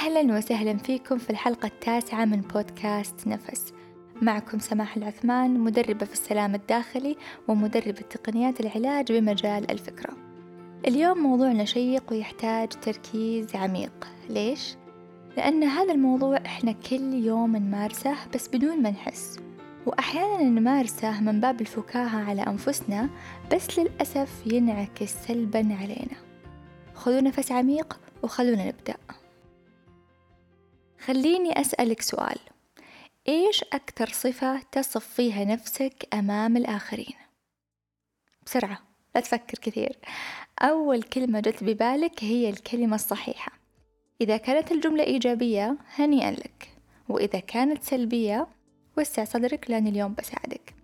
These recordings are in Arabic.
أهلا وسهلا فيكم في الحلقة التاسعة من بودكاست نفس. معكم سماح العثمان مدربة في السلام الداخلي ومدربة تقنيات العلاج بمجال الفكرة. اليوم موضوعنا شيق ويحتاج تركيز عميق. ليش؟ لأن هذا الموضوع إحنا كل يوم نمارسه بس بدون ما نحس. وأحيانا نمارسه من باب الفكاهة على أنفسنا بس للأسف ينعكس سلبا علينا. خذوا نفس عميق وخلونا نبدأ. خليني أسألك سؤال. إيش أكثر صفة تصف فيها نفسك أمام الآخرين؟ بسرعة لا تفكر كثير. أول كلمة جت ببالك هي الكلمة الصحيحة. إذا كانت الجملة إيجابية هنيئا لك. وإذا كانت سلبية وسع صدرك لأن اليوم بساعدك.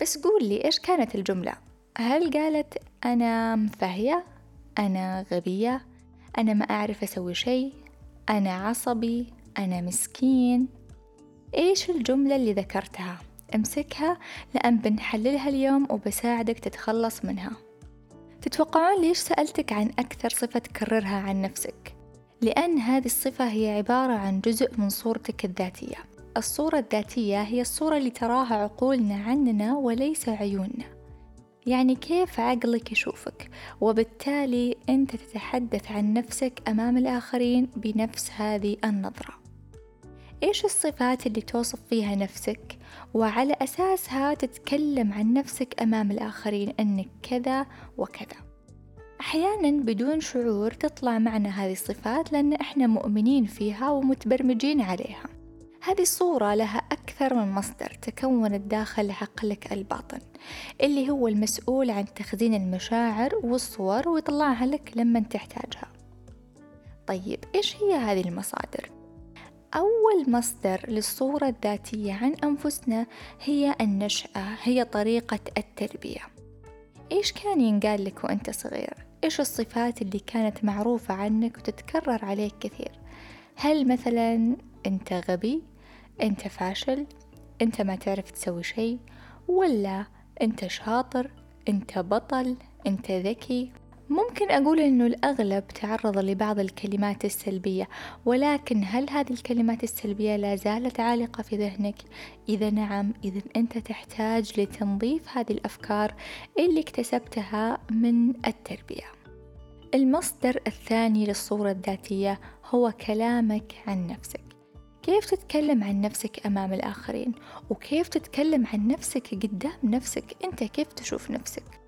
بس قول لي إيش كانت الجملة؟ هل قالت أنا مفهية؟ أنا غبية؟ أنا ما أعرف أسوي شيء؟ أنا عصبي؟ أنا مسكين. إيش الجملة اللي ذكرتها؟ أمسكها لأن بنحللها اليوم وبساعدك تتخلص منها. تتوقعون ليش سألتك عن أكثر صفة تكررها عن نفسك؟ لأن هذه الصفة هي عبارة عن جزء من صورتك الذاتية. الصورة الذاتية هي الصورة اللي تراها عقولنا عننا وليس عيوننا. يعني كيف عقلك يشوفك؟ وبالتالي أنت تتحدث عن نفسك أمام الآخرين بنفس هذه النظرة. إيش الصفات اللي توصف فيها نفسك؟ وعلى أساسها تتكلم عن نفسك أمام الآخرين أنك كذا وكذا. أحيانا بدون شعور تطلع معنا هذه الصفات لأن إحنا مؤمنين فيها ومتبرمجين عليها. هذه الصورة لها أكثر من مصدر تكونت داخل عقلك الباطن اللي هو المسؤول عن تخزين المشاعر والصور ويطلعها لك لما تحتاجها. طيب إيش هي هذه المصادر؟ أول مصدر للصورة الذاتية عن أنفسنا هي النشأة هي طريقة التربية إيش كان ينقال لك وأنت صغير؟ إيش الصفات اللي كانت معروفة عنك وتتكرر عليك كثير؟ هل مثلا أنت غبي؟ أنت فاشل؟ أنت ما تعرف تسوي شيء؟ ولا أنت شاطر؟ أنت بطل؟ أنت ذكي؟ ممكن أقول إنه الأغلب تعرض لبعض الكلمات السلبية ولكن هل هذه الكلمات السلبية لا زالت عالقة في ذهنك؟ إذا نعم إذا أنت تحتاج لتنظيف هذه الأفكار اللي اكتسبتها من التربية. المصدر الثاني للصورة الذاتية هو كلامك عن نفسك. كيف تتكلم عن نفسك أمام الآخرين؟ وكيف تتكلم عن نفسك قدام نفسك؟ أنت كيف تشوف نفسك؟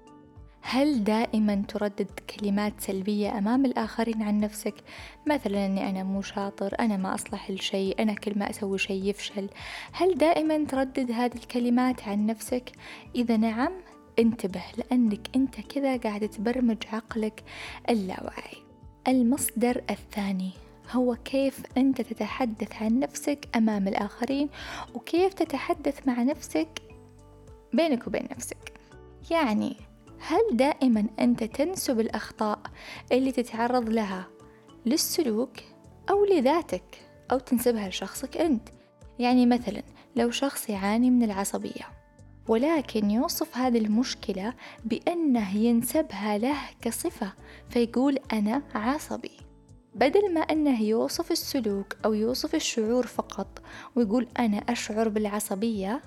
هل دائما تردد كلمات سلبية أمام الآخرين عن نفسك؟ مثلا أني أنا مو شاطر أنا ما أصلح لشيء أنا كل ما أسوي شيء يفشل. هل دائما تردد هذه الكلمات عن نفسك؟ إذا نعم انتبه لأنك أنت كذا قاعد تبرمج عقلك اللاواعي المصدر الثاني هو كيف أنت تتحدث عن نفسك أمام الآخرين وكيف تتحدث مع نفسك بينك وبين نفسك. يعني هل دائما أنت تنسب الأخطاء اللي تتعرض لها للسلوك أو لذاتك أو تنسبها لشخصك أنت؟ يعني مثلا لو شخص يعاني من العصبية ولكن يوصف هذه المشكلة بأنه ينسبها له كصفة فيقول أنا عصبي. بدل ما أنه يوصف السلوك أو يوصف الشعور فقط ويقول أنا أشعر بالعصبية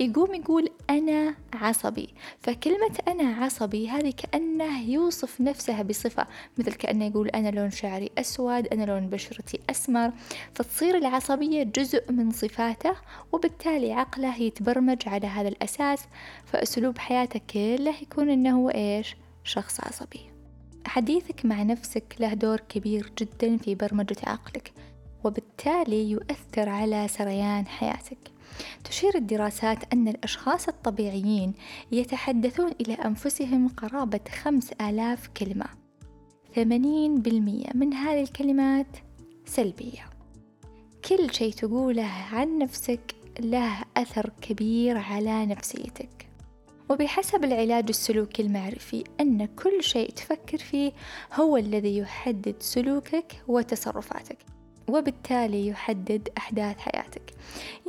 يقوم يقول أنا عصبي. فكلمة أنا عصبي هذه كأنه يوصف نفسها بصفة مثل كأنه يقول أنا لون شعري أسود أنا لون بشرتي أسمر. فتصير العصبية جزء من صفاته وبالتالي عقله يتبرمج على هذا الأساس. فأسلوب حياته كله يكون أنه هو إيش؟ شخص عصبي. حديثك مع نفسك له دور كبير جدا في برمجة عقلك وبالتالي يؤثر على سريان حياتك. تشير الدراسات أن الأشخاص الطبيعيين يتحدثون إلى أنفسهم قرابة خمس آلاف كلمة. ثمانين بالمية من هذه الكلمات سلبية. كل شيء تقوله عن نفسك له أثر كبير على نفسيتك. وبحسب العلاج السلوكي المعرفي أن كل شيء تفكر فيه هو الذي يحدد سلوكك وتصرفاتك. وبالتالي يحدد أحداث حياتك.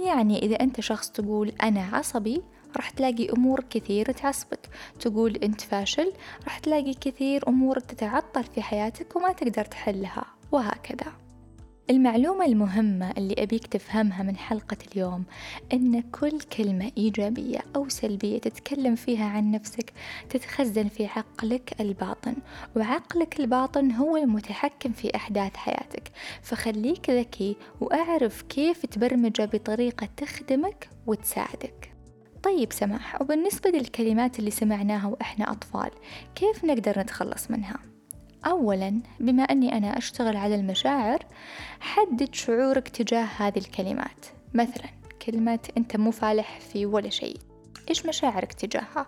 يعني إذا أنت شخص تقول أنا عصبي راح تلاقي أمور كثير تعصبك. تقول أنت فاشل راح تلاقي كثير أمور تتعطل في حياتك وما تقدر تحلها وهكذا. المعلومة المهمة اللي أبيك تفهمها من حلقة اليوم أن كل كلمة إيجابية أو سلبية تتكلم فيها عن نفسك تتخزن في عقلك الباطن وعقلك الباطن هو المتحكم في أحداث حياتك فخليك ذكي وأعرف كيف تبرمجه بطريقة تخدمك وتساعدك طيب سماح وبالنسبة للكلمات اللي سمعناها وإحنا أطفال كيف نقدر نتخلص منها؟ أولا بما أني أنا أشتغل على المشاعر حدد شعورك تجاه هذه الكلمات. مثلا كلمة أنت مو فالح في ولا شيء. إيش مشاعرك تجاهها؟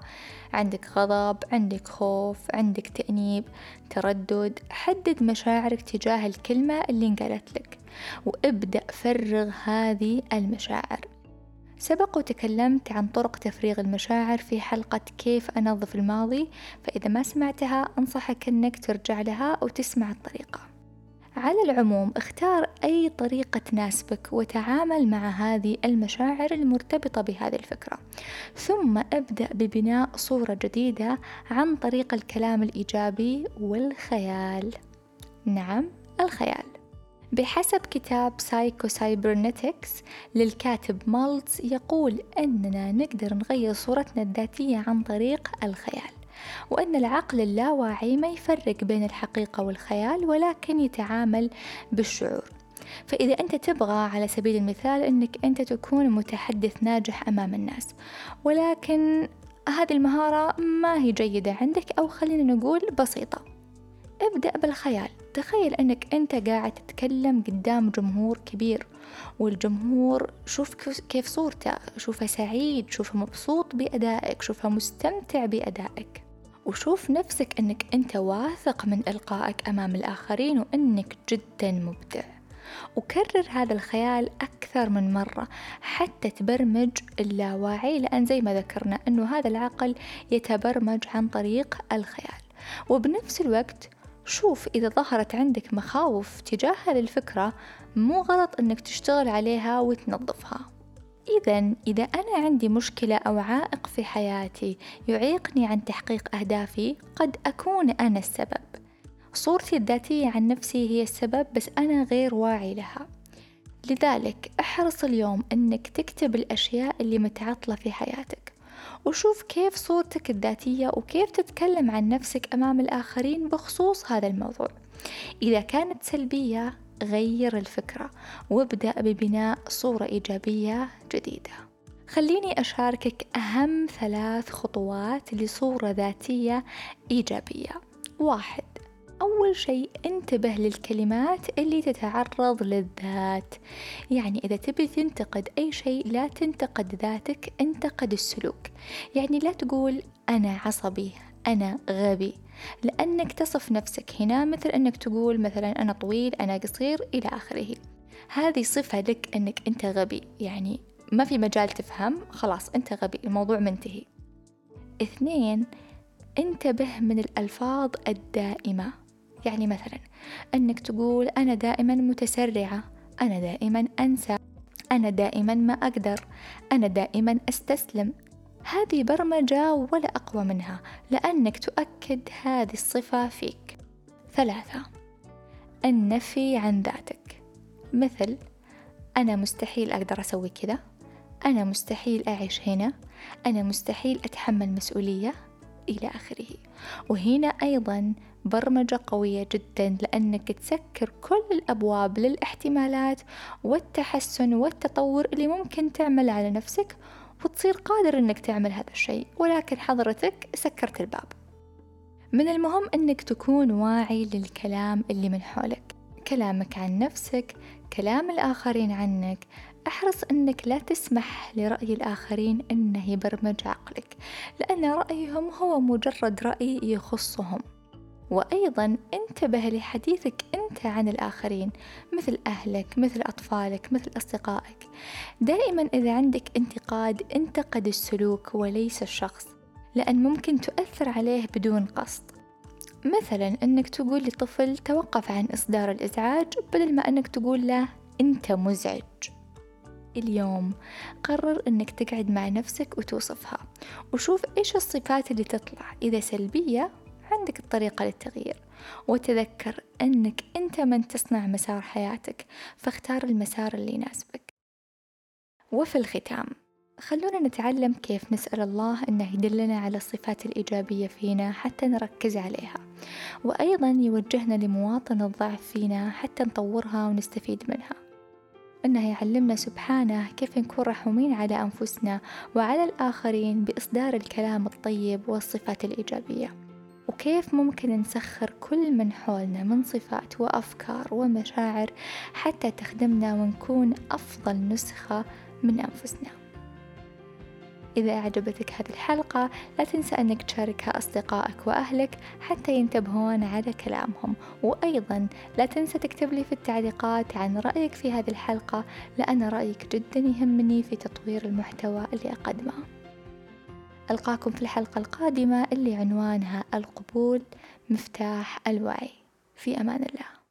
عندك غضب، عندك خوف، عندك تأنيب، تردد، حدد مشاعرك تجاه الكلمة اللي انقالت لك وابدأ فرغ هذه المشاعر. سبق وتكلمت عن طرق تفريغ المشاعر في حلقة كيف أنظف الماضي فإذا ما سمعتها أنصحك أنك ترجع لها وتسمع الطريقة. على العموم اختار أي طريقة تناسبك وتعامل مع هذه المشاعر المرتبطة بهذه الفكرة. ثم ابدأ ببناء صورة جديدة عن طريق الكلام الإيجابي والخيال. نعم الخيال. بحسب كتاب Psycho-Cybernetics للكاتب مالتز يقول أننا نقدر نغير صورتنا الذاتية عن طريق الخيال وأن العقل اللاواعي ما يفرق بين الحقيقة والخيال ولكن يتعامل بالشعور. فإذا أنت تبغى على سبيل المثال أنك أنت تكون متحدث ناجح أمام الناس ولكن هذه المهارة ما هي جيدة عندك أو خلينا نقول بسيطة. ابدأ بالخيال. تخيل أنك أنت قاعد تتكلم قدام جمهور كبير والجمهور شوف كيف صورته شوفه سعيد شوفه مبسوط بأدائك شوفه مستمتع بأدائك. وشوف نفسك أنك أنت واثق من إلقائك أمام الآخرين وأنك جدا مبدع. وكرر هذا الخيال أكثر من مرة حتى تبرمج اللاواعي لأن زي ما ذكرنا أنه هذا العقل يتبرمج عن طريق الخيال. وبنفس الوقت شوف إذا ظهرت عندك مخاوف تجاه هذه الفكرة مو غلط إنك تشتغل عليها وتنظفها. إذا إذا أنا عندي مشكلة أو عائق في حياتي يعيقني عن تحقيق أهدافي قد أكون أنا السبب. صورتي الذاتية عن نفسي هي السبب بس أنا غير واعي لها. لذلك احرص اليوم أنك تكتب الأشياء اللي متعطلة في حياتك. وشوف كيف صورتك الذاتية وكيف تتكلم عن نفسك أمام الآخرين بخصوص هذا الموضوع. إذا كانت سلبية غير الفكرة وابدأ ببناء صورة إيجابية جديدة. خليني أشاركك أهم ثلاث خطوات لصورة ذاتية إيجابية. واحد أول شيء انتبه للكلمات اللي تتعرض للذات. يعني إذا تبي تنتقد أي شيء لا تنتقد ذاتك انتقد السلوك. يعني لا تقول أنا عصبي أنا غبي. لأنك تصف نفسك هنا مثل أنك تقول مثلا أنا طويل أنا قصير إلى آخره. هذه صفة لك أنك أنت غبي. يعني ما في مجال تفهم خلاص أنت غبي الموضوع منتهي. اثنين انتبه من الألفاظ الدائمة. يعني مثلا أنك تقول أنا دائما متسرعة أنا دائما أنسى أنا دائما ما أقدر أنا دائما أستسلم. هذه برمجة ولا أقوى منها لأنك تؤكد هذه الصفة فيك. ثلاثة النفي عن ذاتك. مثل أنا مستحيل أقدر أسوي كذا أنا مستحيل أعيش هنا أنا مستحيل أتحمل مسؤولية إلى آخره. وهنا أيضا برمجة قوية جدا لأنك تسكر كل الأبواب للاحتمالات والتحسن والتطور اللي ممكن تعمل على نفسك وتصير قادر أنك تعمل هذا الشيء. ولكن حضرتك سكرت الباب. من المهم أنك تكون واعي للكلام اللي من حولك. كلامك عن نفسك كلام الآخرين عنك. أحرص أنك لا تسمح لرأي الآخرين أنه يبرمج عقلك لأن رأيهم هو مجرد رأي يخصهم. وأيضا انتبه لحديثك أنت عن الآخرين مثل أهلك مثل أطفالك مثل أصدقائك. دائما إذا عندك انتقاد انتقد السلوك وليس الشخص لأن ممكن تؤثر عليه بدون قصد. مثلا أنك تقول لطفل توقف عن إصدار الإزعاج بدل ما أنك تقول له أنت مزعج. اليوم قرر أنك تقعد مع نفسك وتوصفها وشوف إيش الصفات اللي تطلع إذا سلبية عندك الطريقة للتغيير. وتذكر أنك أنت من تصنع مسار حياتك فاختار المسار اللي يناسبك. وفي الختام خلونا نتعلم كيف نسأل الله أنه يدلنا على الصفات الإيجابية فينا حتى نركز عليها. وأيضا يوجهنا لمواطنة الضعف فينا حتى نطورها ونستفيد منها. أنه يعلمنا سبحانه كيف نكون رحومين على أنفسنا وعلى الآخرين بإصدار الكلام الطيب والصفات الإيجابية. وكيف ممكن نسخر كل من حولنا من صفات وأفكار ومشاعر حتى تخدمنا ونكون أفضل نسخة من أنفسنا. إذا أعجبتك هذه الحلقة لا تنسى أنك تشاركها أصدقائك وأهلك حتى ينتبهون على كلامهم. وأيضا لا تنسى تكتب لي في التعليقات عن رأيك في هذه الحلقة لأن رأيك جدا يهمني في تطوير المحتوى اللي أقدمه. ألقاكم في الحلقة القادمة اللي عنوانها القبول مفتاح الوعي. في أمان الله.